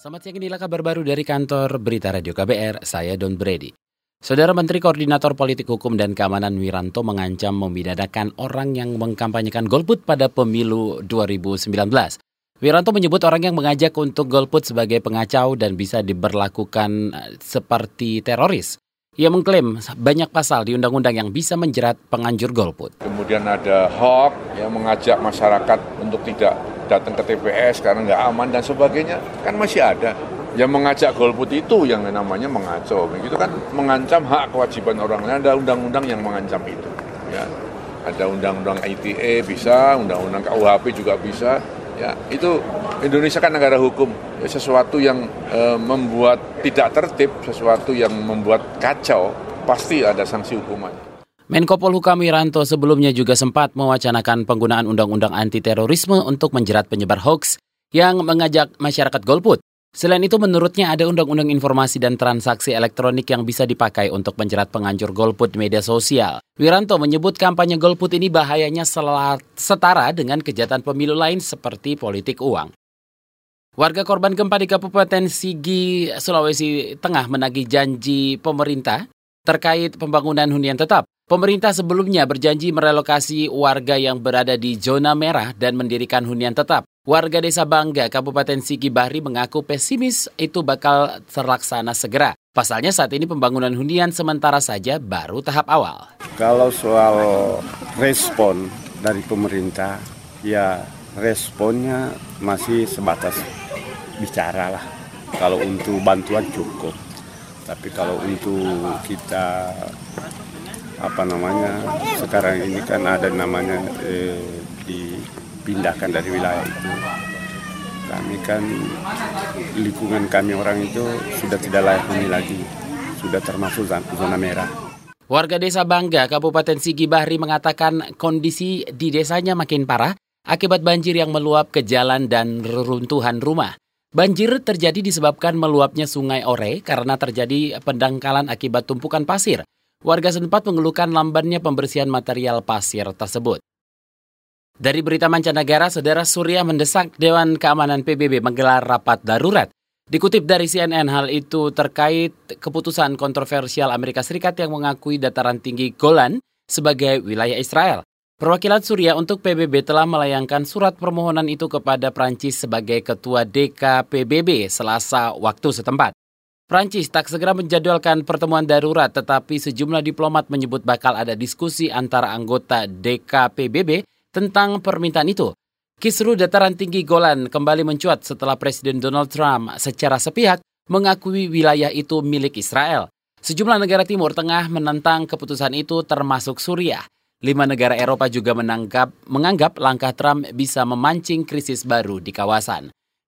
Selamat siang inilah kabar baru dari kantor Berita Radio KBR, saya Don Brady. Saudara Menteri Koordinator Politik Hukum dan Keamanan Wiranto mengancam memidanakan orang yang mengkampanyekan golput pada pemilu 2019. Wiranto menyebut orang yang mengajak untuk golput sebagai pengacau dan bisa diberlakukan eh, seperti teroris. Ia mengklaim banyak pasal di undang-undang yang bisa menjerat penganjur golput. Kemudian ada hoax yang mengajak masyarakat untuk tidak datang ke TPS karena nggak aman dan sebagainya kan masih ada. Yang mengajak golput itu yang namanya mengacau begitu kan mengancam hak kewajiban orang lain. Ada undang-undang yang mengancam itu ya. Ada undang-undang ITE bisa undang-undang KUHP juga bisa ya. Itu Indonesia kan negara hukum. Ya, sesuatu yang e, membuat tidak tertib sesuatu yang membuat kacau pasti ada sanksi hukuman Menko Polhukam Wiranto sebelumnya juga sempat mewacanakan penggunaan undang-undang anti terorisme untuk menjerat penyebar hoax yang mengajak masyarakat golput. Selain itu menurutnya ada undang-undang informasi dan transaksi elektronik yang bisa dipakai untuk menjerat penganjur golput media sosial. Wiranto menyebut kampanye golput ini bahayanya setara dengan kejahatan pemilu lain seperti politik uang. Warga korban gempa di Kabupaten Sigi, Sulawesi Tengah menagih janji pemerintah terkait pembangunan hunian tetap. Pemerintah sebelumnya berjanji merelokasi warga yang berada di zona merah dan mendirikan hunian tetap. Warga Desa Bangga, Kabupaten Sigi Bahri mengaku pesimis itu bakal terlaksana segera. Pasalnya saat ini pembangunan hunian sementara saja baru tahap awal. Kalau soal respon dari pemerintah, ya responnya masih sebatas bicara lah. Kalau untuk bantuan cukup. Tapi kalau untuk kita apa namanya sekarang ini kan ada namanya eh, dipindahkan dari wilayah itu kami kan lingkungan kami orang itu sudah tidak layak huni lagi sudah termasuk zona merah Warga Desa Bangga, Kabupaten Sigi Bahri mengatakan kondisi di desanya makin parah akibat banjir yang meluap ke jalan dan reruntuhan rumah. Banjir terjadi disebabkan meluapnya sungai Ore karena terjadi pendangkalan akibat tumpukan pasir. Warga setempat mengeluhkan lambannya pembersihan material pasir tersebut. Dari berita mancanegara, Saudara Surya mendesak Dewan Keamanan PBB menggelar rapat darurat. Dikutip dari CNN, hal itu terkait keputusan kontroversial Amerika Serikat yang mengakui dataran tinggi Golan sebagai wilayah Israel. Perwakilan Surya untuk PBB telah melayangkan surat permohonan itu kepada Prancis sebagai ketua DKPBB selasa waktu setempat. Prancis tak segera menjadwalkan pertemuan darurat tetapi sejumlah diplomat menyebut bakal ada diskusi antara anggota DKPBB tentang permintaan itu. Kisru dataran tinggi Golan kembali mencuat setelah Presiden Donald Trump secara sepihak mengakui wilayah itu milik Israel. Sejumlah negara Timur Tengah menentang keputusan itu termasuk Suriah. Lima negara Eropa juga menanggap, menganggap langkah Trump bisa memancing krisis baru di kawasan.